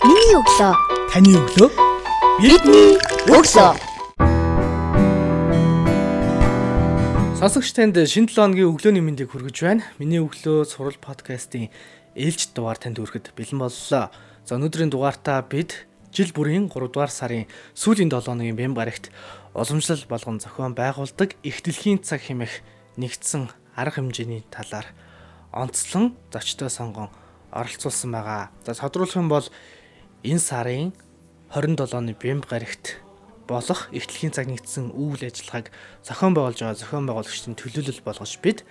Миний өглөө. Таны өглөө. Бидний өглөө. Сонсогч танд шинэ 7 өдрийн өглөөний мэндийг хүргэж байна. Миний өглөө сурал подкастын ээлж дугаар танд хүрэхэд бэлэн боллоо. За өнөөдрийн дугаартаа бид жил бүрийн 3 дугаар сарын сүүлийн 7 өдрийн бэм гарагт уламжлал болгон зохион байгуулдаг их дэлхийн цаг хэмэх нэгдсэн арга хэмжээний талаар онцлон зочдоо сонгон оролцуулсан байгаа. За тодруулах юм бол энэ сарын 27-ны бэм гарагт болох эхтлэхийн цаг нэгдсэн үйл ажиллагааг зохион байгуулж байгаа зохион байгуулагчдын төлөөлөл болгож бид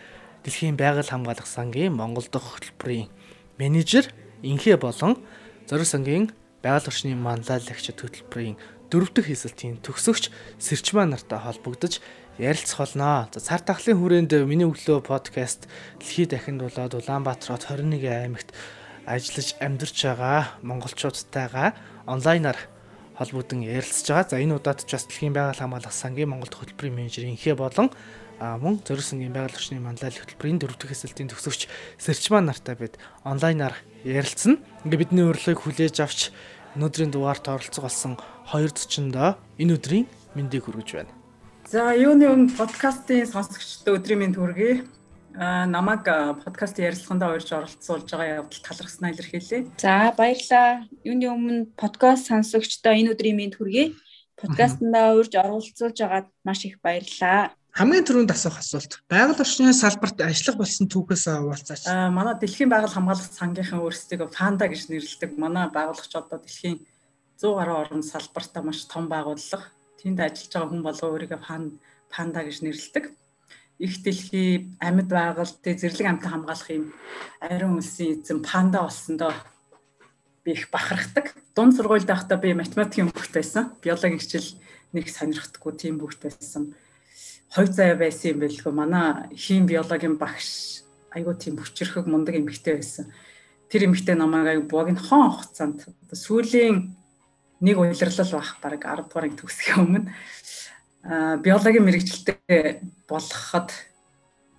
Дэлхийн байгаль хамгаалах сангийн Монгол дахь хөтөлбөрийн менежер инхээ болон зориг сангийн байгаль орчны манлайлагч хөтөлбөрийн дөрөв дэх хэсэлтийн төгсөгч Сэрчмаа нартай холбогдож ярилцах болно. За цар тахлын хүрээнд миний өглөө подкаст дэлхийд дахинд болоод Улаанбаатар хот 21 аймагт ажиллаж амьдарч байгаа монголчуудтайгаа онлайнаар холбогдсон ярилцж байгаа. За энэ удаад ч бас дэлхийн байгаль хамгаалах сангийн Монгол хөтөлбөрийн менежер инхээ болон мөн зориг сангийн байгаль орчны манлайлал хөтөлбөрийн дөрөв дэх хэсэлтийн төгсөгч Сэрчмаа нартай бид онлайнаар ярилцсан. Ингээ бидний урилгыг хүлээж авч өнөөдрийн дугаарт оролцох болсон хоёр зочиндоо энэ өдрийн мэндийг хүргэж байна. За юуны өмнө подкастын сонсогчдод өдрийн мэнд хүргэе. А намайг подкаст ярилцлаганд урьж оролцуулж байгаа явдал талархснаа илэрхийлье. За баярлалаа. Юуны өмнө подкаст сонсогчдоо энэ өдрийн мэнд хүргэе. Подкастнда урьж оролцуулж байгаад маш их баярлалаа. Хамгийн түрүүнд асуух асуулт. Байгаль орчны салбарт ажиллах болсон түүхээс хуваалцаач. Аа манай Дэлхийн байгаль хамгаалалт сангийнхаа өөрсдөө Фанда гэж нэрлэдэг. Манай байгуулагч одоо Дэлхийн 100 гаруй орн салбартаа маш том байгууллага. Тэнд ажиллаж байгаа хүн болго өөрийгөө Фанда гэж нэрлэдэг. Их дэлхий амьд байгальд зэрлэг амьтан хамгаалах юм ариун үлсийн эзэн Фанда болсондоо би их бахархдаг. Дунд сургуульд байхдаа би математикийн хүүхэд байсан. Биологийн хичээл нэг сонирхдаггүй тийм хүүхэд байсан хойд заяа байсан юм байлгүй манай хим биологийн багш айгуу тийм хүчрхэг мундаг эмэгтэй байсан. Тэр эмэгтэй намайг аяг буг нь хон хугацаанд сүүлийн нэг удирлал байх баг 10 дугаарыг төгсөх өмнө биологийн мэрэгчлэлтэй болгоход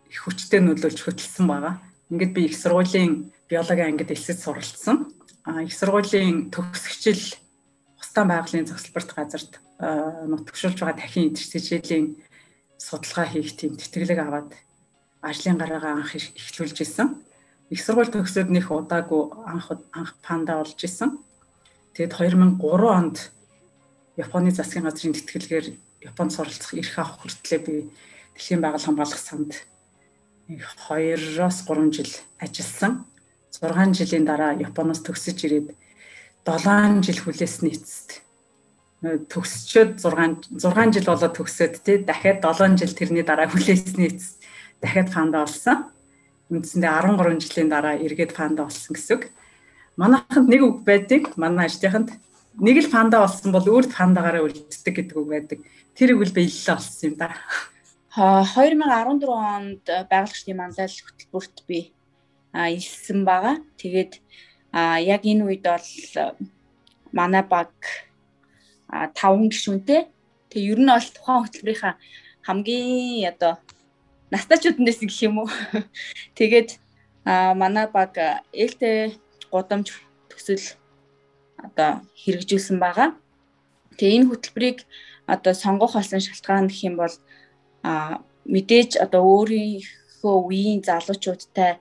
их хүчтэй нөлөөлж хөтлсөн байгаа. Ингээд би их сургуулийн биологийн ангид элсэд суралцсан. А их сургуулийн төгсгчл Устан байгалийн зохицолборт газарт нутгшуулж байгаа дахин эдэрч хичээлийн судалгаа хийх тийм тэтгэлэг аваад ажлын гараагаа анх эхлүүлж исэн. Их сургууль төгсөөд нэх удаагүй анх анх панда болж исэн. Тэгэд 2003 онд Японы засгийн газрын тэтгэлгээр Японд суралцах эрх авах хүртлээр би Дэлхийн байгаль хамгаалах санд 2-оос 3 жил ажилласан. 6 жилийн дараа Японоос төгсөж ирээд 7 жил хүлээсний эцэст төгсчөөд 6 6 жил болоод төгсөөд тий дахиад 7 жил тэрний дараа хүлээсний эцэс дахиад фанда болсон. Үндсэндээ 13 жилийн дараа эргээд фанда болсон гэсэн үг. Манайханд нэг үг байдаг. Манай ажлынханд нэг л фанда болсон бол өөр фандагаараа үлддэг гэдэг үг байдаг. Тэр үг л биелэлээ болсон юм да. 2014 онд байгууллагчдын манлайлал хөтөлбөрт би илсэн байгаа. Тэгээд яг энэ үед бол манай баг 5 гишүүнтэй. Тэгээ ер нь бол тухайн хөтөлбөрийнхаа хамгийн одоо настачууднаас гэх юм уу. Тэгээд манай баг ээлтэй гудамж төсөл одоо хэрэгжүүлсэн байгаа. Тэгээ энэ хөтөлбөрийг одоо сонгох болсон шалтгаан гэх юм бол а мэдээж одоо өөрийнхөө үеийн залуучуудтай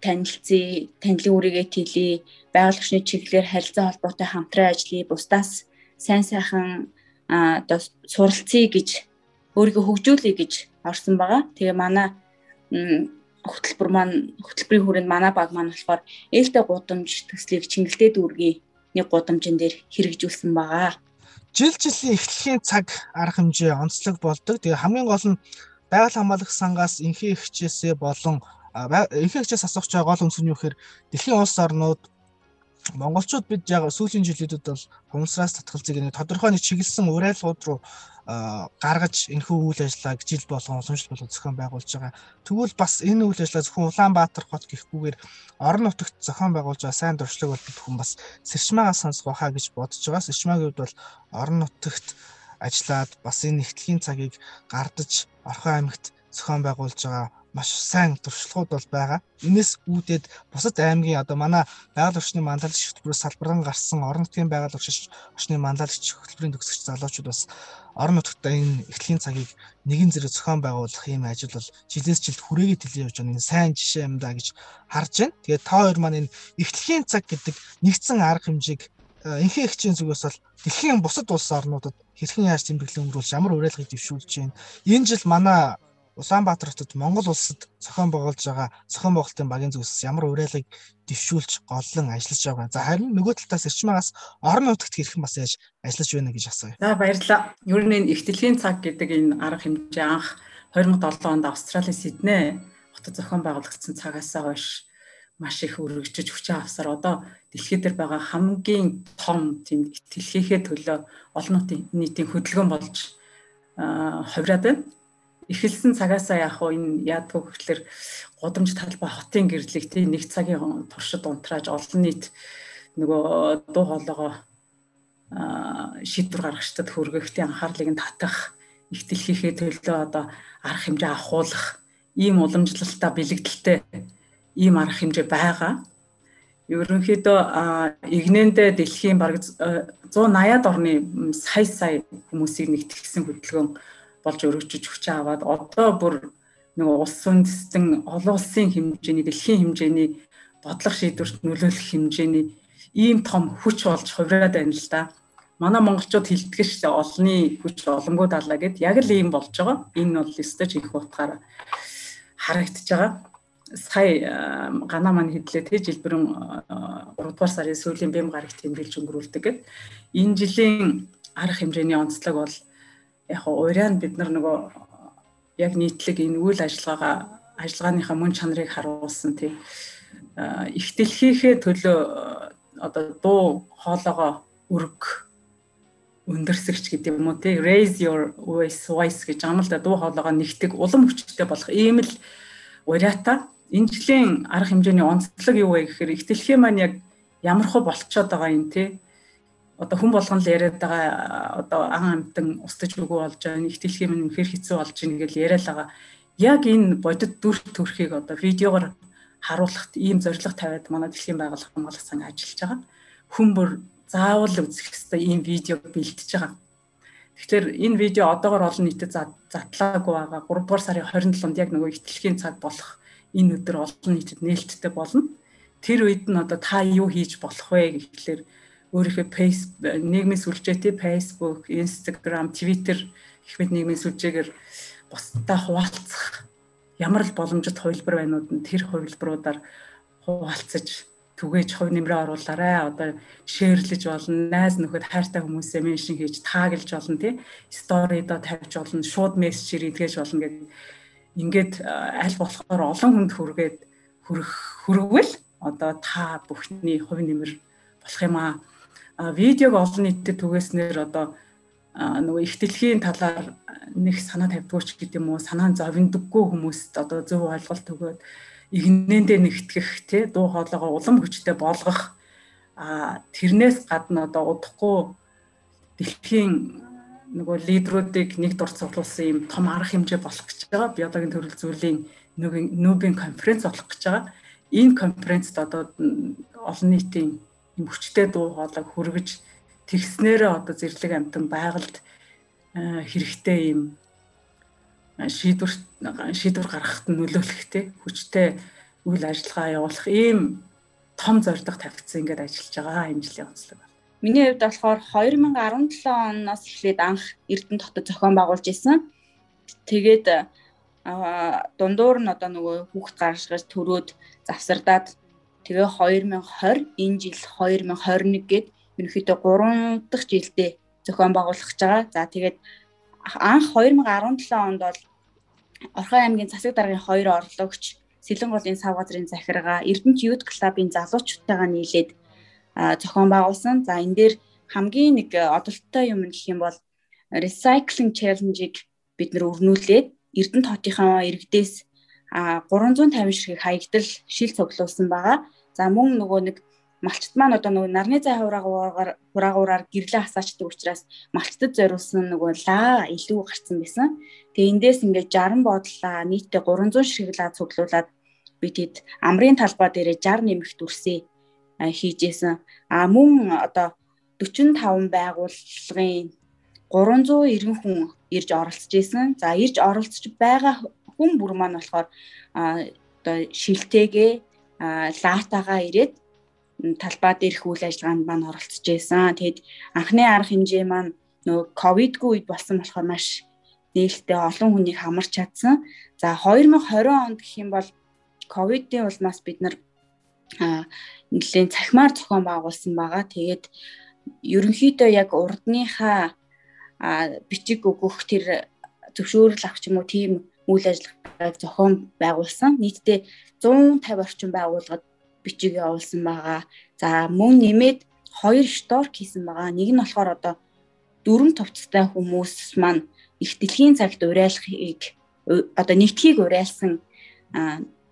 танилцъя, танилын үрийгээ тэлье, байгууллагчны чиглэлээр харилцаа холбоотой хамтран ажиллая, бусдаас сайн сайхан одоо суралцъя гэж өөрийгөө хөгжүүлэе гэж орсон байгаа. Тэгээ манай хөтөлбөр маань хөтөлбөрийн хүрээнд манай баг маань болохоор ээлтэй гудамж төслийг чингэлдээ дүүргийн нэг гудамжин дээр хэрэгжүүлсэн байгаа. Жил жилийн эхлэхийн цаг арга хэмжээ онцлог болдог. Тэгээ хамгийн гол нь байгаль хамгаалах сангаас инхээ ихчээсээ болон инхээ ихчээс асуух чаа гол үнс нь юу гэхээр дэлхийн улс орнууд монголчууд бид яг сүүлийн жилүүдэд бол хумсраас татгалзыг нэг тодорхой нэг чиглэсэн уриалгууд руу гаргаж энэхүү үйл ажиллагааг жил болгон уламжлал болон зохион байгуулж байгаа. Тэгвэл бас энэ үйл ажиллагаа зөвхөн Улаанбаатар хот гэхгүйгээр орон нутагт зохион байгуулж байгаа сайн дуршлаг бол бүхэн бас Сэрчмаагаа сонсгоо хаа гэж бодож байгаа. Сэрчмаагийн хувьд бол орон нутагт ажиллаад бас энэ нэгтгэхийн цагийг гардаж Орхон аймагт зохион байгуулж байгаа маш сайн туршлагууд бол байгаа. Энэс үүдээд бусад аймгийн одоо манай байгаль орчны манлайлагч хөтөлбөрөөс салбархан гарсан орон нутгийн байгаль орчны манлайлагч хөтөлбөрийн төгсөгч залуучууд бас орон нутгад энэ эхлэлийн цагийг нэгэн зэрэг зохион байгуулах юм ажил бол жилээс жилд хүрээгээ тэлээ явж байгаа. Энэ сайн жишээ юм да гэж харж байна. Тэгээд та хоёр маань энэ эхлэлийн цаг гэдэг нэгдсэн арга хэмжээг энхээ эхчийн зүгээс бол дэлхийн бусад улс орнуудад хэрхэн яаж тэмдэглэн өнгөрүүлж ямар уриалгыг дэвшүүлж байна. Энэ жил манай Улаанбаатар хотод Монгол улсад зохион байгуулж байгаа зохион байгуулалтын багийн зүгээс ямар уриалгыг дэвшүүлж голлон ажиллаж байгаа. За харин нөгөө талаас эрчмээс орон нутагт хэрхэн бас яаж ажиллаж байна гэж асууя. За баярлалаа. Ер нь энэ ихтэлхийн цаг гэдэг энэ арга хэмжээ анх 2007 онд Австралийн Сидней хотод зохион байгуулагдсан цагаас хойш маш их өргөжж хүчин авсаар одоо дэлхийд дээр байгаа хамгийн том тийм итгэлхийнхээ төлөө олон нийтийн хөдөлгөөн болж хувраад байна эхэлсэн цагаасаа яг хуу энэ яадгүй гэхэлэр гудамж талбай хотын гэрлэг тийм нэг цагийн туршид унтрааж олон нийт нөгөө дуу хоолойгоо шийдвэр гаргагчдад хүргэхтээ анхаарлыг нь татах их дэлхийхээ төлөө одоо арга хэмжээ авахуулах ийм уламжлалтай бэлэгдэлтэй ийм арга хэмжээ байгаа. Ерөнхийдөө игнэндээ дэлхийн бараг 180-аад орны сая сая хүмүүсийг нэгтгэсэн хөдөлгөөн болж өргөжж хүч аваад одоо бүр нөгөө улс үндэстэн олон улсын хэмжээний дэлхийн хэмжээний бодлого шийдвэрт нөлөөлөх хэмжээний ийм том хүч болж хувираад байна л да. Манай монголчууд хилдэг шүү дээ олонний хүч олонгүй далаа гэд яг л ийм болж байгаа. Энэ бол өстой их утгаараа харагдаж байгаа. Сая ганаа маань хэдлээ тэ жилбэрэн 3 дугаар сарын сүүлийн бэм гарагт тэмдэглэж өнгөрүүлдэг гэд энэ жилийн арга хэмжээний онцлог бол яг нь бид нар нөгөө яг нийтлэг энэ үйл ажиллагаагаа ажиллагааныхаа мөн чанарыг харуулсан тий. Их дэлхийнхээ төлөө одоо дуу хоолоогоо өрг өндөрсөгч гэдэг юм уу тий. Raise your voice voice гэж амал да дуу хоолоогоо нэгтэг улам хүчтэй болох ийм л уриата энэ жилийн арга хэмжээний онцлог юу вэ гэхээр их дэлхийн маань яг ямар хөө болцоод байгаа юм тий одоо хүн болгон л яриад байгаа одоо ан амтан устж үгүй болж байгаа нэг дэлхийн минь үнэхээр хэцүү болж байна гэж яриад байгаа. Яг энэ бодит дүр төрхийг одоо видеогоор харуулахт ийм зорилго тавиад манай дэлхийн байгууллага хамгаалах сан ажиллаж байгаа. Хүн бүр заавал үзэх ёстой ийм видеог бэлтэж байгаа. Тэгэхээр энэ видео одоогор олон нийтэд затлаагүй байгаа. 3 дугаар сарын 27-нд яг нөгөө их дэлхийн цаг болох энэ өдөр олон нийтэд нээлттэй болно. Тэр үед нь одоо та юу хийж болох вэ гэхлээр өөрийнхөө Facebook нийгмийн сүлжээтэй Facebook, Instagram, Twitter гэх мэт нийгмийн сүлжээгээр бусдаа хуваалцах ямар л боломжит хувилбар байнууд нь тэр хувилбаруудаар хуваалцаж түгээж хувь нэмрээ оруулаарай. Одоо шеэрлэж болно, найз нөхөд хайртай хүмүүсээ меншн хийж тааглаж болно тий. Сторидо тавьж болно, шууд мессежээр идгэж болно гэдэг. Ингээд аль болохоор олон хүнд хүргээд хүрэх хүргвэл одоо та бүхний хувь нэмэр болох юм аа видеог олон нийтэд түгээснээр одоо нөгөө их дэлхийн талаар нэг санаа тавьдгууч гэдэг юм уу санаа зовиндөггүй хүмүүст одоо зөв ойлголт өгөөд игнэндээ нэгтгэх тий дуу хоолойгоо улам хүчтэй болгох тэрнээс гадна одоо удахгүй дэлхийн нөгөө лидерүүдийг нэг дурд цуглуулсан юм том арга хэмжээ болох гэж байгаа. Биологийн төрөл зүйлийн нүүбийн конференц болох гэж байгаа. Энэ конференцд одоо олон нийтийн юм хүчтэй дуу хоолой хүргэж тэгснээрээ одоо зэрлэг амтан байгальд э, хэрэгтэй юм э, шийдвэр шийдвэр гаргахад нөлөөлөхтэй хүчтэй үйл ажиллагаа явуулах ийм том зорилго тавьчихсан ингээд ажиллаж байгаа энэ жилийн онцлог байна. Миний хувьд болохоор 2017 оноос эхлээд анх Эрдэнэ хотод зохион байгуулж исэн. Тэгээд дундуур нь одоо нөгөө хүүхд гаргаж төрөөд завсардаад Тэгээ 2020 энэ жил 2021 гээд ерөнхийдөө 3 дахь жилдээ зохион байгуулах гэж байгаа. За тэгээд анх 2017 онд бол Орхон аймгийн засаг даргын хоёр орлогч Сэлэн голын сав газрын захиргаа Эрдэнэт Youth Club-ын залуучуудтайгаа нийлээд зохион байгуулсан. За энэ дээр хамгийн нэг одолттой юм гэх юм бол recycling challenge-ыг бид нэр өрнүүлээд Эрдэнэт хотынхаа иргэдээс 350 ширхэг хаягдал шил цуглуулсан байгаа. За мөн нөгөө нэг малчт маань одоо нөгөө нарны зай хураагуугаар хураагуураар гэрлээ хасаачдаг учраас малчтад зориулсан нөгөө лаа илүү гарцсан байсан. Тэгээ эндээс ингээд 60 бодлоо нийтдээ 300 ширхэг лаа цуглуулад би тэд амрын талбай дээрээ 60 нэмэх дүрсээ хийжсэн. А мөн одоо 45 байгууллагын 390 хүн ирж оролцож исэн. За ирж оролцож байгаа хүн бүр маань болохоор одоо шилтэйгээ лаатагаа ирээд талбай дээрх үйл ажиллагаанд маань оролцож байсан. Тэгэд анхны арга хэмжээ маань нөгөө ковидгүй үед болсон болохоор маш нээлттэй олон хүнийг хамарч чадсан. За 2020 онд гэх юм бол ковидын улмаас бид нар нэлээд цахимаар зохион байгуулсан байгаа. Тэгээд ерөнхийдөө яг урдныхаа бичиг өгөх тэр зөвшөөрөл авч юм уу тийм үйл ажиллагааг зохион байгуулсан. Нийтдээ 150 орчим байгууллагад бичиг явуулсан байгаа. За мөн нэмээд хоёр шторк хийсэн байгаа. Нэг нь болохоор одоо дөрвөн товцтой хүмүүс маань их дэлхийн цагт уриалахыг одоо нэгтхийг уриалсан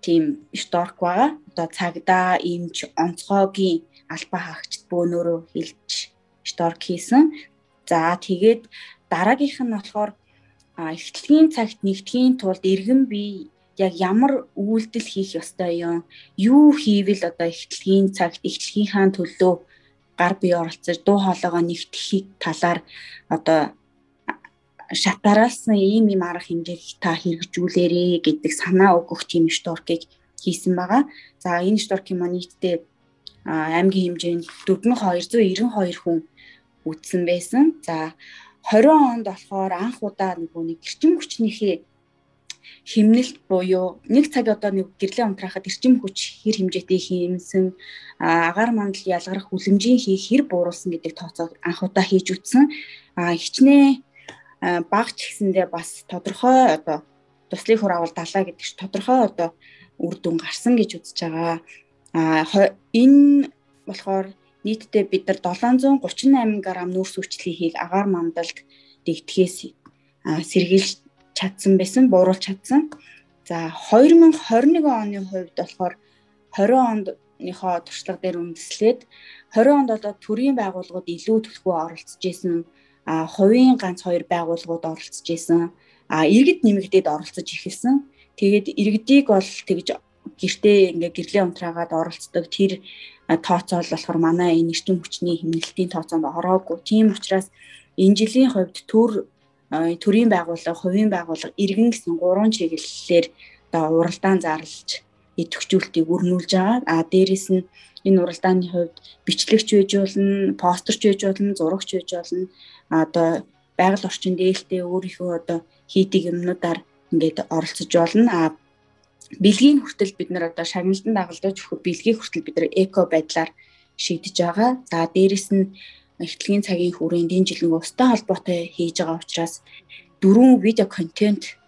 тийм шторк байгаа. Одоо цагдаа, эмч, онцгойгийн албаа хаагчд бөөнөрөө хилж шторк хийсэн. За тэгээд дараагийнх нь болохоор эхлэлийн цагт нэгтгэхийн тулд иргэн бие яг ямар үйлдэл хийх ёстой юм юу хийвэл одоо эхлэхийн цагт эхлэхийнхаа төлөө гар бие оролцож дуу хоолойгоо нэгтгэхийг талаар одоо шатараасан ийм юм арга хэмжээг та хэрэгжүүлээрэ гэдэг санаа өгөх тийм шторкийг хийсэн байгаа. За энэ шторкийн маань нийтдээ аймгийн хэмжээнд 4292 хүн үтсэн байсан. За 20 онд болохоор анх удаа нөгөө нэг эрчим хүчнийхээ химнэлт буюу нэг цаг одоо нэг гэрлээ унтраахад эрчим хүч хэр хэмжээтэй хиймсэн агаар мандал ялгарах хүлэмжийн хийх хэр бууруулсан гэдэг тооцоог анх удаа хийж үтсэн. А хичнээн багч гэсэндээ бас тодорхой одоо туслыг хур авал далаа гэдэг ч тодорхой одоо үр дүн гарсан гэж үзэж байгаа. А энэ болохоор нийтдээ бид нар 738 г нүүрс хүчлийг агаар мандалд дэгдэхээс сэргийлж чадсан байсан, бууруулж чадсан. За 2021 оны хувьд болохоор 20 ондныхоо туршлага дээр үндэслээд 20 онд одоо төрийн байгууллагууд илүү төлхөө оролцож исэн, хувийн ганц хоёр байгууллагууд оролцож исэн, иргэд нэмэгдээд оролцож эхэлсэн. Тэгээд иргэдийг бол тэгж гэртээ ингээ гэрлээ унтраагаад оролцдог тэр тооцоол болохоор манай энэ эрчим хүчний хэмнэлтийн тооцоонд ороогүй. Тийм учраас энэ жилийн хувьд төр төрийн байгууллага, хувийн байгууллага, иргэн гэсэн гурван чиглэлээр одоо уралдаан зарлж идэвхжүүлэлтийг өрнүүлж байгаа. А дээрэс нь энэ уралдааны хувьд бичлэгч байж болно, постерч байж болно, зурагч байж болно. Одоо байгаль орчин дээлтэй өөрийнхөө одоо хийдэг юмнуудаар ингээд оролцож болно. А бэлгийн хүртэл бид нар одоо шагналдан дагалдаж өгөх бэлгийн хүртэл бид нар эко байдлаар шийдэж байгаа. За дээрэс нь эхтлэгийн цагийн хүрээнд энэ жилийн устай холбоотой хийж байгаа учраас дөрвөн видео контент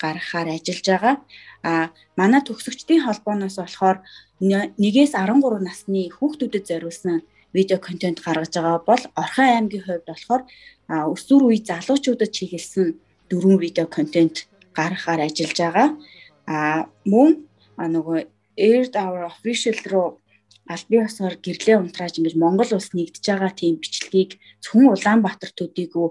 гаргахаар ажиллаж байгаа. А манай төгсөгчдийн холбооноос болохоор нэгээс 13 насны хүүхдүүдэд зориулсан видео контент гаргаж байгаа бол Орхон аймгийн хувьд болохоор өсвөр үе залуучуудад чиглэсэн дөрвөн видео контент гаргахаар ажиллаж байгаа. А мөн нөгөө Aired Our Official руу бие усаар гэрлээ унтрааж ингэж Монгол улс нэгдэж байгаа тийм бичлэгийг зөвхөн Улаанбаатар төдийгүй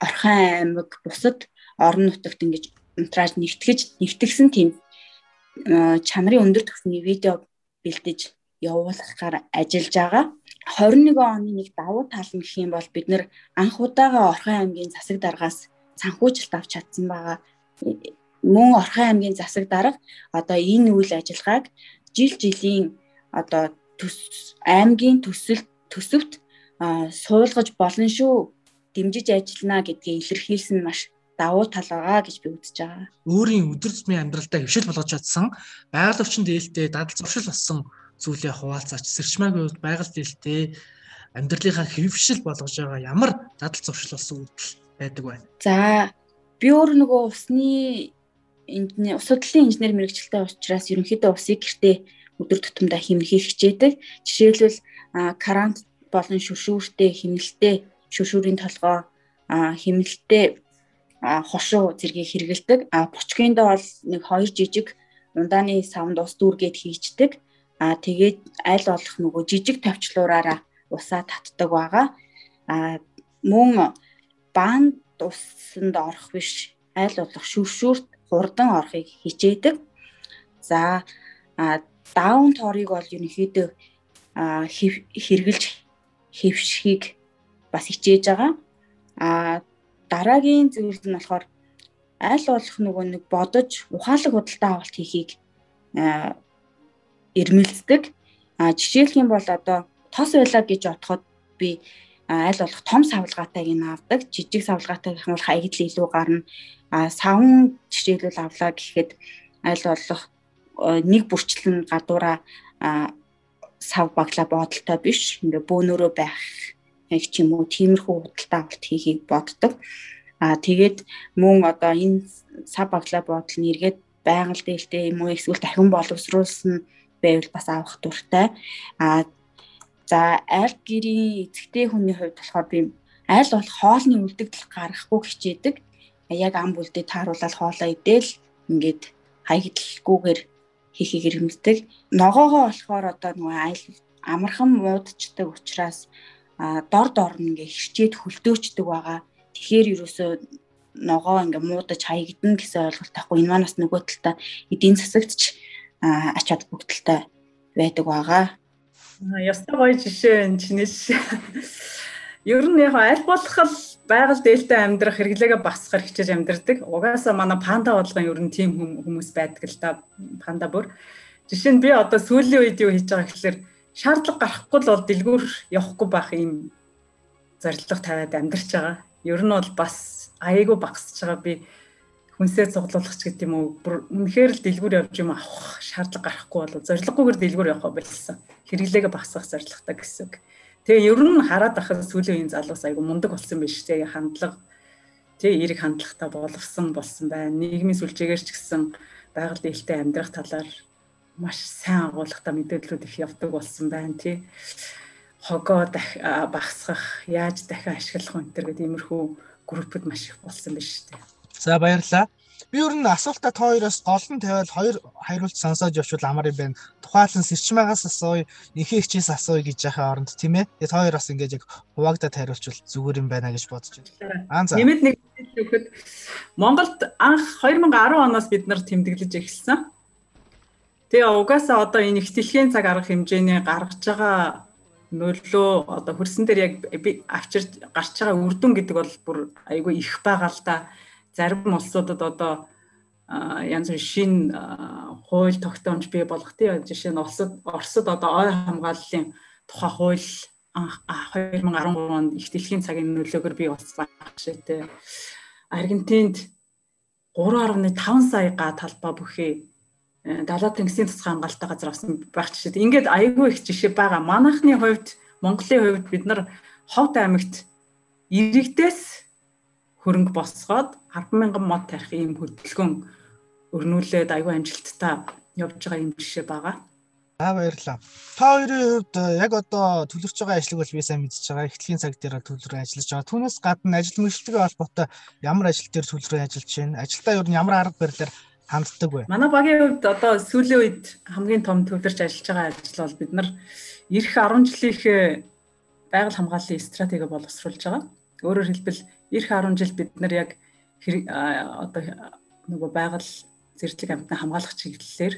Орхон аймаг бусад орон нутагт ингэж унтрааж нэгтгэж нэгтгсэн тийм чанарын өндөр түвшний видео бэлдэж явуулахаар ажиллаж байгаа. 21 оны нэг давуу тал нь гэх юм бол бид нэр анх удаага Орхон аймгийн засаг даргаас санхүүжилт авч чадсан байгаа. Мөн Орхон аймгийн засаг дарга одоо энэ үйл ажиллагааг жил жилийн одоо аймгийн төсөл төсөвт суулгаж болно шүү дэмжиж ажиллана гэдгийг илэрхийлсэн маш давуу тал байгаа гэж би үзэж байгаа. Өөрийн өдөр тутмын амьдралдаа хөвшил болгож чадсан, байгаль орчин дээлтэй дадал зуршил болсон зүйлээ хуваалцаач сэрчмаагийн үед байгаль дээлтэй амьдралынхаа хөвшил болгож байгаа ямар дадал зуршил болсон үйлдэл байдаг вэ? За би өөр нөгөө усны ус судлалын инженер мэрэгчлээ учраас ерөнхийдөө усыг гэртээ өдөр тутамдаа хэмнэхийг хичээдэг. Жишээлбэл карант болон шүршүүртэй хэмнэлтэй шүршүүрийн толгой хэмнэлтэй хошуу зэргийг хэрэгэлдэг. А бочкиндо бол нэг хоёр жижиг ундааны савнд ус дүүргээд хийчдэг. Аа тэгээд аль болох нөгөө жижиг товчлуураараа усаа татдаг байгаа. Аа мөн баанд усанд орох биш аль болох шүршүүрт хурдан орохыг хичээдэг. За даун торыг бол ерөнхийдөө хэрэгжилж хэвшихийг бас хичээж байгаа. А дараагийн зүйл нь болохоор аль болох нөгөө нэг бодож ухаалаг худалдаа авалт хийхийг эрмэлздэг. А жишээлх юм бол одоо тос байлаа гэж бодоход би аль болох том савлгаатайг нь авдаг. Жижиг савлгаатай гэх юм бол хаягдл илүү гарна. Савн жишээлбэл авлаа гэхэд аль болох нэг бүрчлэн гадуура сав баглаа бодолтой биш. Ингээ бөөнөрөө байх яг ч юм уу тиймэрхүү худалдаа авалт хийхийг боддог. Аа тэгээд мөн одоо энэ сав баглаа бодол нь эргээд байгаль дээлтэй юм уу эсвэл дахин боловсруулсан байвал бас авах дуртай. Аа за аль гэрийн эцэгтэй хүний хувьд болохоор би аль болох хоолны үлдэгдэл гаргахгүй хичээдэг. Яг ам бүлдээ тааруулаад хоолоо идээл ингээд хаягдлгүйгээр хийхийг ирмэлдэг. Ногоогоо болохоор одоо нөгөө айл амархан муудчдаг учраас дор дор ингээ хичээд хөлдөөчдөг байгаа. Тэгэхээр ерөөсөө ногоо ингээ муудаж хаягдана гэсэн ойлголт тахгүй. Энэ манаас нөгөө талдаа эдийн засагтч ач холбогдолтой байдаг байгаа. Ястай гоё жишээ энэ чинээс. Ер нь яг аль болох байгаль дээлтэй амьдрах хэрэглээгээ басахаар хичээж амьдрдаг. Угаасаа манай панда бодлогын ер нь тийм хүмүүс байдаг л да. Панда бүр. Жишээ нь би одоо сүүлийн үед юу хийж байгаа гэхэлэр шаардлага гарахгүй л бол дэлгүүр явахгүй байх юм зорилго тавиад амьдарч байгаа. Ер нь бол бас аяйгу багасч байгаа би хүнсээ цуглуулах ч гэдэг юм уу бүр үнэхээр л дэлгүүр явж юм авах шаардлага гарахгүй бол зорилгогүйгээр дэлгүүр явах болсон. Хэрэглээгээ багасгах зорилготой гэсэн үг. Тэгээ ер нь хараад ахад сүүлийн үеийн залуус айгу мундаг болсон биш тэгээ хандлага тэгээ эерэг хандлагатай боловсон болсон байна. Нийгмийн сүлжээгээр ч гэсэн байгаль дээлтэй амьдрах талаар маш сайн агуулгатай мэдээллүүд их явдаг болсон байна тий. Хогоо багасгах, яаж дахин ашиглах вэ гэдэг иймэрхүү группуд маш их болсон байна шүү дээ. За баярлалаа. Би ер нь асуултаа та хоёроос гол нь тавиал хоёр хариулт сонсоод явуул амар юм байна. Тухайлан сэрчмаагаас асууя, ихээ хичээс асууя гэж яхаа оронд тийм ээ. Тэгээд та хоёр бас ингэж яг хуваагдаад хариулчвал зүгээр юм байна гэж бодож байна. Аа за. Нэмэт нэг хэлэхэд Монголд анх 2010 оноос бид нар тэмдэглэж эхэлсэн. Тэгээ угаасаа одоо энэ их дэлхийн цаг арга хэмжээний гаргаж байгаа нөлөө одоо хөрсөн дээр яг авчирч гарч байгаа үр дүн гэдэг бол бүр айгүй их байгаа л да. Зарим улсуудад одоо янз бүрийн шин хууль тогтоомж бий болгох тийм жишээ нь Оросд Оросд одоо ой хамгааллын тухай хууль 2013 онд их дэлхийн цагийн нөлөөгөөр бий болсон шигтэй. Аргентинд 3.5 сая га талбай бүхий Э, далаа тэнгисийн цэцэг хамгаалалттай газар авсан байх жишээ. Ингээд аягүй их жишээ байгаа. Манайхны хувьд Монголын хувьд бид нар Ховд аймагт иргэдээс хөрөнгө босгоод 100000 мод тарих ийм хөдөлгөөн өрнүүлээд аягүй амжилттай явж байгаа юм жишээ байгаа. За баярлалаа. Та хоёрын хувьд э, яг одоо төлөрч байгаа ажлыг бол би сайн мэдчихэж байгаа. Эхлэлийн цаг дээр төлрөө ажиллаж байгаа. Түүнээс гадна ажил мэргэжилтэйгээ холбоотой ямар ажил дээр төлрөө ажиллаж байна? Ажилдаа нь ямар арга барилаар ханддаг вэ? Манай багийн хувьд одоо сүүлийн үед хамгийн том төвлөрч ажиллаж байгаа ажил бол бид нар эх 10 жилийнхээ байгаль хамгааллын стратеги боловсруулж байгаа. Өөрөөр хэлбэл эх 10 жил бид нар яг одоо нөгөө байгаль зэрлэг амьтнаа хамгаалах чиглэлээр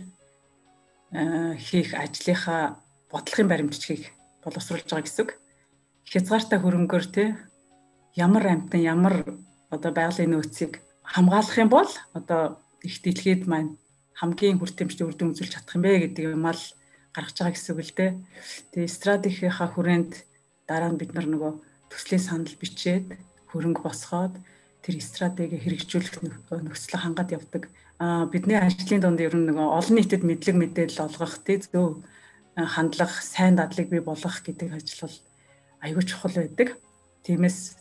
хийх ажлынхаа бодлогын баримтчгийг боловсруулж байгаа гэсэн үг. Хязгаартай хөрөнгөөр те ямар амьтан ямар одоо байгалийн нөөцийг хамгаалах юм бол одоо их дэлхийд маань хамгийн хүртээмжтэй үр дүн үзүүлж чадах юм бэ гэдэг юм ал гаргаж байгаа гэсэн үг л дээ. Тэгээ стратегийнхаа хүрээнд дараа нь бид нар нөгөө төслийн санал бичээд хөрөнгө босгоод тэр стратеги хэрэгжүүлэх нөхцөлөө хангаад явдаг. Аа бидний ажлын донд ер нь нөгөө олон нийтэд мэдлэг мэдээлэл олгох тий зөв хандлах, сайн дадлыг бий болгох гэдэг ажил бол аюул чухал байдаг. Тиймээс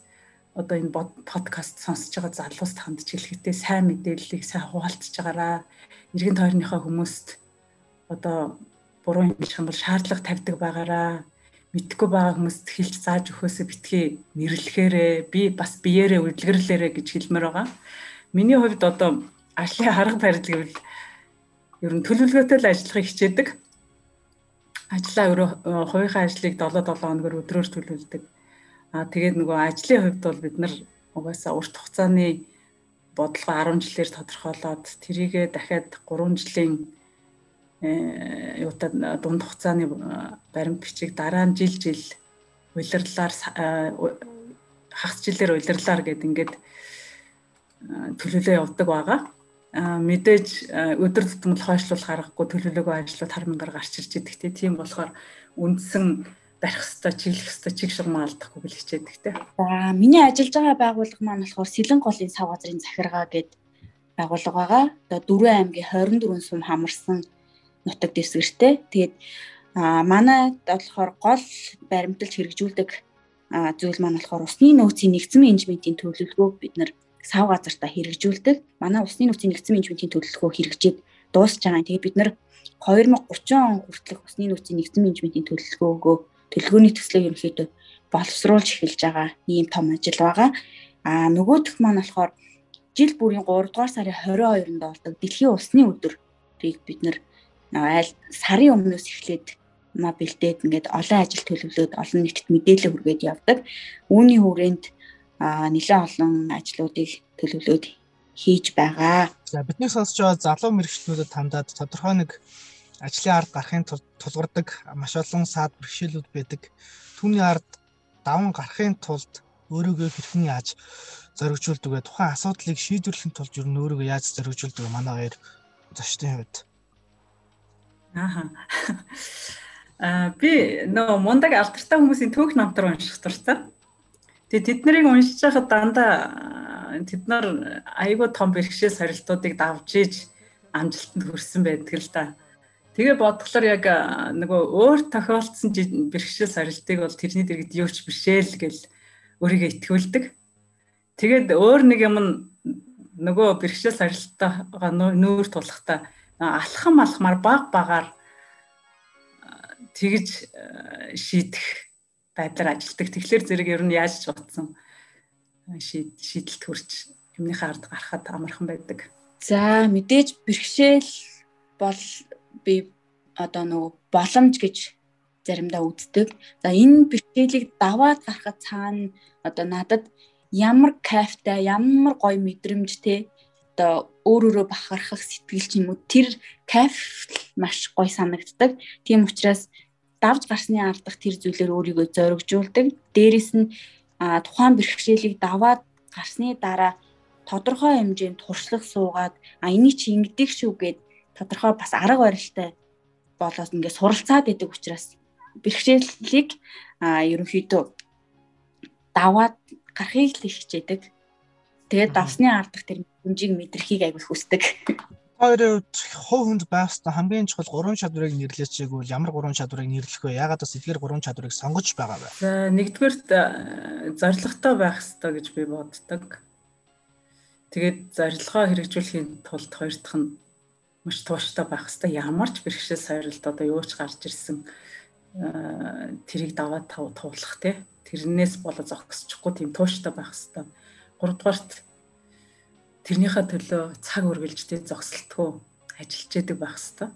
одоо энэ подкаст сонсож байгаа залууст хандж хэлэхдээ сайн мэдээллийг сайн хуваалцж байгаараа иргэн тойрныхаа хүмүүст одоо буруу юм шиг бол шаардлага тавьдаг байгаараа мэдхгүй байгаа хүмүүст хэлж зааж өгөхөөсөө битгий нэрлэхээрээ би бас биеэрээ үлгэрлээрээ гэж хэлмээр байгаа. Миний хувьд одоо ажлын арга барил гэвэл ер нь төлөвлөгөөтэй л ажиллахыг хичээдэг. ажлаа өөрөө хувийнхаа ажлыг 7 7 хоногор өдрөөр төлөвлөдөг. Аа тэгээд нөгөө ажлын хувьд бол бид нар угаасаа урт хугацааны бодлого 10 жилээр тодорхойлоод тэрийгэ дахиад 3 жилийн юутай дунд хугацааны баримт бичиг дараа нь жил жил улирлаар хагас жилээр улирлаар гэд ингээд төлөвлөө явдаг байгаа. Мэдээж өдөр тутмын хойшлуул гаргахгүй төлөвлөгөө ажлууд хар мянгаар гарч ирж идэг те. Тийм болохоор үндсэн барих хэвээр чиглэх хэвээр чиг шугам алдахгүй бэл хичээдэг те. За миний ажиллаж байгаа байгууллага маань болохоор Сэлэн голын сав газрын захиргаа гэд байгууллага байгаа. Одоо Дөрвөн аймгийн 24 сум хамарсан нутаг дэвсгэртэй. Тэгээд а манайд болохоор гол баримталж хэрэгжүүлдэг зүйл маань болохоор усны нөөцийн нэгдсэн менежментийн төлөвлөгөөг бид нар сав газартаа хэрэгжүүлдэг. Манай усны нөөцийн нэгдсэн менежментийн төлөвлөгөө хэрэгжээд дуусж байгаа. Тэгээд бид нар 2030 он хүртэлх усны нөөцийн нэгдсэн менежментийн төлөвлөгөөгөө төлөвлөгөөний төслийг ерөнхийдөө боловсруулж эхэлж байгаа ийм том ажил байгаа. Аа нөгөөх маань болохоор жил бүрийн 3 дугаар сарын 22-нд болдог дэлхийн усны өдрийг бид нэр айл сарын өмнөөс эхлээд ма бэлдээд ингээд олон ажил төлөвлөөд олон нийтэд мэдээлэл хүргээд явдаг. Үүний хүрээнд нэлээд олон ажлуудыг төлөвлөөд хийж байгаа. За бидний сонсож байгаа залуу мэрэгчлүүдэд хандаад тодорхой нэг ажлын ард гарахын тулгардаг маш олон саад бэрхшээлүүд байдаг. Түүний ард даван гарахын тулд өөрийгөө хэрхэн яаж зоригжуулдаг вэ? Тухайн асуудлыг шийдвэрлэхийн тулд ер нь өөрийгөө яаж зоригжуулдаг? Манай хоёр зочдын хувьд. Ааха. Аа би нөө мундаг алдартай хүмүүсийн түүх намтар унших дуртай. Тэгээ тэд нарыг уншиж байхад дандаа тэд нар айгүй том бэрхшээл сорилтуудыг давж иж амжилтанд хүрсэн байдаг л да. Тэгээ бодглохоор яг нөгөө өөр тохиолдсон бэрхшээл сорилтыг бол тэрний дэргэд юуч бишээл гэл өөрийгөө итгүүлдэг. Тэгээд өөр нэг юм нөгөө бэрхшээл сорилттойгоо нүүр тулахдаа алхам алхмаар баг багаар тэгж шийдэх байдлаар ажилдаг. Тэгэхээр зэрэг ер нь яаж ч утсан шийдэлт хүрч юмныхаа ард гарахад амархан байдаг. За мэдээж бэрхшээл бол би одоо нөгөө боломж гэж заримдаа үздэг. За энэ бэрхшээлийг даваад гарахад цаана одоо надад ямар кайфтай, ямар гоё мэдрэмж те одоо өөр өөрө бахархах сэтгэл ч юм уу тэр кайф маш гоё санагддаг. Тийм учраас давж гарсны ардах тэр зүйлээр өөрийгөө зоригжуулдаг. Дээрэс нь тухайн бэрхшээлийг даваад гарсны дараа тодорхой хэмжээнд туршлах суугаад а энийг чи ингэдэг шүү гэд тодорхой бас арга барилтай болоод ингээд суралцаад идэг учраас бэрхшээлийг ерөнхийдөө даваад гарахыг л хичээдэг. Тэгээд давсны ардах тэр хэмжийг мэдрхийг айгүйх хүсдэг. Хоёрын хувь хүнд байх ёстой хамгийн чухал гурван чадварыг нэрлэж чийгвэл ямар гурван чадварыг нэрлэх вэ? Яагаад бас эдгээр гурван чадварыг сонгож байгаа вэ? За нэгдүгээрт зоригтой байх ёстой гэж би боддог. Тэгээд зорилгоо хэрэгжүүлэхийн тулд хоёр дахь нь маш тууштай байх хэвээр ямар ч бэрхшээл сойролд одоо юу ч гарч ирсэн тэрийг даваад туулах те тэрнээс болоо зогсчихгүй тийм тууштай байх хэвээр. Гуравдугаарт тэрнийхээ төлөө цаг үргэлж те зогсолтгүй ажиллаж яадаг байх хэвээр.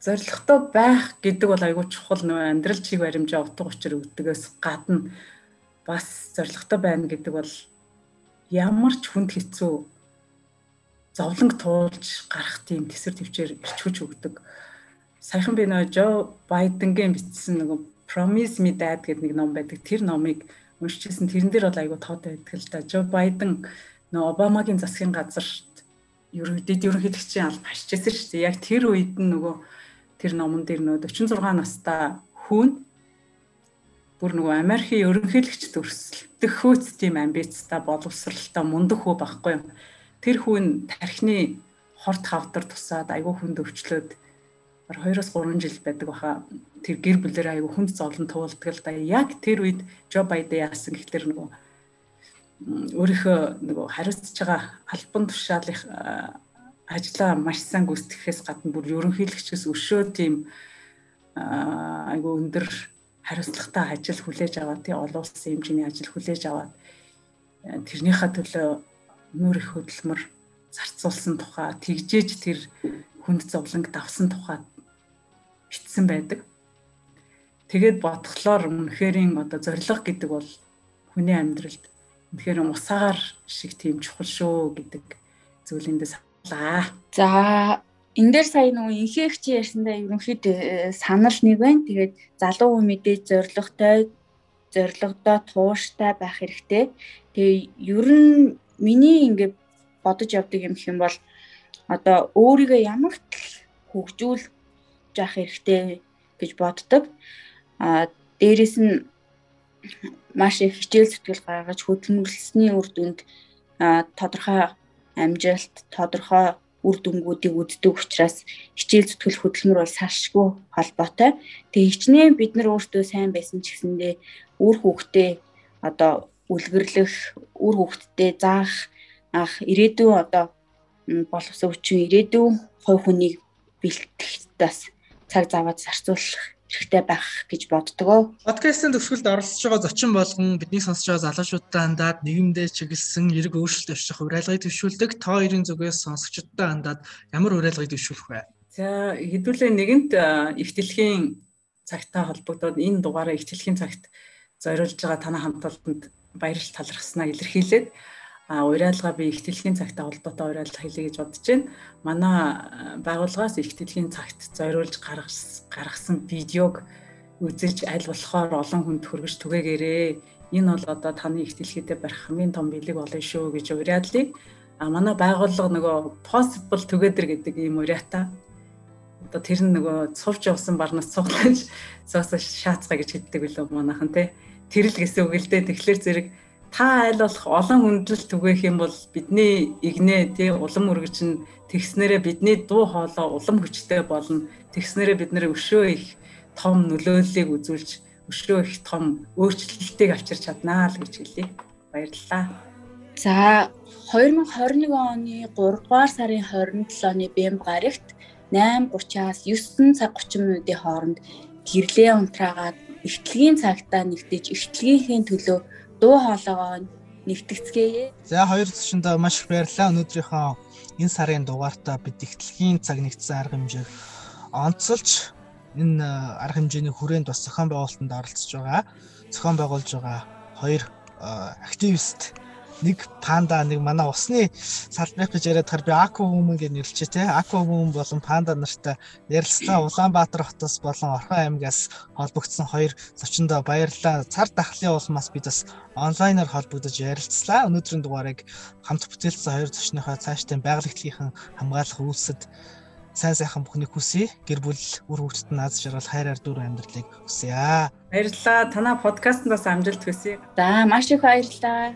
Зорилготой байх гэдэг бол айгүй чухал нөө амьдрал чиг баримжаа утга учир өгдөгөөс гадна бас зорилготой байна гэдэг бол ямар ч хүнд хэцүү зовлонг туулж гарах тийм тэсэр төвчээр ирчүүж өгдөг. Саяхан би нөө Жо Байденгийн бичсэн нөгөө Promise Me Dad гэдэг нэг ном байдаг. Тэр номыг уншижсэн. Тэрэн дээр бол айгүй тод байдаг л да. Жо Байден нөө Обамагийн засгийн газарт ерөнхийд ерөнхийлөгчийн алба хашижсэн шүү дээ. Яг тэр үед нь нөгөө тэр номон дээр нөө 46 настай хүн бүр нөгөө Америкийн ерөнхийлөгч төрсөлдөх хөөц тийм амбицтай боловсралтай мундаг хөө байхгүй юм тэр хүн тархины хорт хавдар тусаад айгүй хүнд өвчлөөд 2-оос 3 жил байдаг баха тэр гэр бүлээр айгүй хүнд зовлон туулдаг л да. Яг тэр үед Жо Байден яасан гэхэлэр нөгөө өөрийнхөө нөгөө хариуцж байгаа албан тушаалын ажлаа маш сайн гүйцэтгэхээс гадна бүр ерөнхийлөгчөөс өшөө тийм айгүй өндөр хариуцлагатай ажил хүлээж аваад тий олон улсын хэмжээний ажил хүлээж аваад тэрнийхээ төлөө нүүр их хөдөлмөр зарцуулсан тухай тэгжээж тэр хүнд зовлонг давсан тухай битсэн байдаг. Тэгээд бодглоор үнэхэрийн одоо зориг гэдэг бол хүний амьдралд үнэхээр усаар шиг тийм чухал шүү гэдэг зүйлэндээ саналаа. За энэ дээр сая нөгөө инхэгч ярьсандаа ерөнхийд э, санал нэг байна. Тэгээд залуу хүн мэдээж зоригтой зоригдоо тууштай байх хэрэгтэй. Тэгээ ер нь миний ингээд бодож явдаг юм хэм бол одоо өөрийгөө ямар хөгжүүл яах хэрэгтэй гэж боддог. А дээрэс нь маш их хичээл зүтгэл гаргаж хөдөлмөрлсөний үр дүнд тодорхой амжилт, тодорхой үр дүнгуудыг үздэг учраас хичээл зүтгэл хөдөлмөр бол салшгүй холбоотой. Тэгээ хичнээн бид нар өөртөө сайн байсан ч гэсэндээ үр хөвгтөө одоо үлгэрлэх, үр хөвгтдээ заах ах ирээдүйн одоо боловсон хүчин ирээдүйн хувь хүнийг бэлтгэх бас цаг заваад зарцуулах хэрэгтэй байх гэж боддгоо. Подкастын төгсгөлд оролцож байгаа зочин болгон бидний сонсож байгаа залуучуудаа хандаад нийгэмдээ чиглэсэн эрг өөрчлөлт авчрах уриалгыг төвшүүлдэг. Та хоёрын зүгээс сонсогчдод хандаад ямар уриалгыг төвшүүлэх вэ? За хэдүүлээ нэгэнт их дэлхийн цагтаа холбогдоод энэ дугаараа их дэлхийн цагт зориулж байгаа танай хамталтанд баярлал талархснаа илэрхийлээд а уриалга би их дэлхийн цагтаа холбоотой уриалга хийлээ гэж бодож байна. Манай байгууллагаас их дэлхийн цагт зориулж гаргасан видеог үзэж аль болохоор олон хүнд хүргэж түгээгээрээ. Энэ бол одоо таны их дэлхийдээ барих хамгийн том бэлэг болно шүү гэж уриадлыг а манай байгууллага нөгөө possible together гэдэг ийм уриатай одоо тэр нь нөгөө цувж явсан барнаас цуглаж цоосоо шаацгаа гэж хэлдэг билүү манайхан те тэр л гэсэн үг л дээ тэгэхээр зэрэг та аль болох олон хүндлэл түгээх юм бол бидний игнэ тий улам өргөж нь тэгснээрээ бидний дуу хоолой улам хүчтэй болно. Тэгснээрээ бид нэр өшөө их том нөлөөллийг үзүүлж өшөө их том өөрчлөлтийг авчирч чаднаа л гэж хэлье. Баярлалаа. За 2021 оны 3 дугаар сарын 27-ны Бэмб гарагт 8:30-аас 9 цаг 30 минутын хооронд гэрлээ унтраагаад ихтлэгийн цагтаа нэгтэж ихтлгийнхээ төлөө дуу хоолойгоо нэгтгэцгээе. За хоёр зочиндоо маш их баярлалаа. Өнөөдрийнхөө энэ сарын дугаартаа бид ихтлэгийн цаг нэгдсэн арга хэмжээг онцолж энэ арга хэмжээний хүрээнд бас зохион байгуулалтанд оролцож байгаа. Зохион байгуулж байгаа хоёр активист нэг панда нэг манай усны салбарыг гэж яриад тахаар би Аку хүмүүс гэж нэрлэжээ те. Аку хүмүүс болон панда нартай ярилцлага Улаанбаатар хотоос болон Орхон аймгаас холбогдсон хоёр зочиндоо баярлалаа. Цар тахлын улмаас бид бас онлайнаар холбогдож ярилцлаа. Өнөөдрийн дугаарыг хамт бүтээлсэн хоёр зочныхоо цаашдын байгалийн хамгаалах үүсэд сайн сайхан бүхнийг хүсье. Гэр бүл үр хөвгтөд наад жаргал хайраар дүр амьдралыг хүсье. Баярлалаа. Танаа подкастнаас амжилт хүсье. За маш их баярлалаа.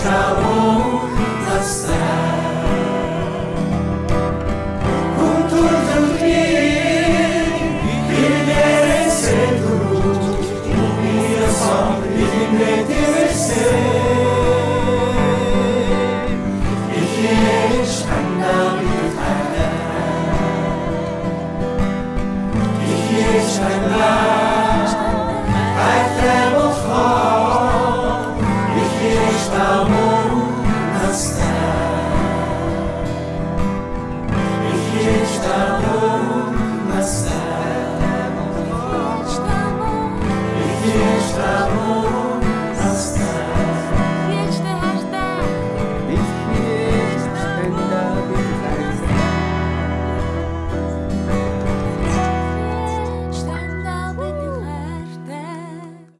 how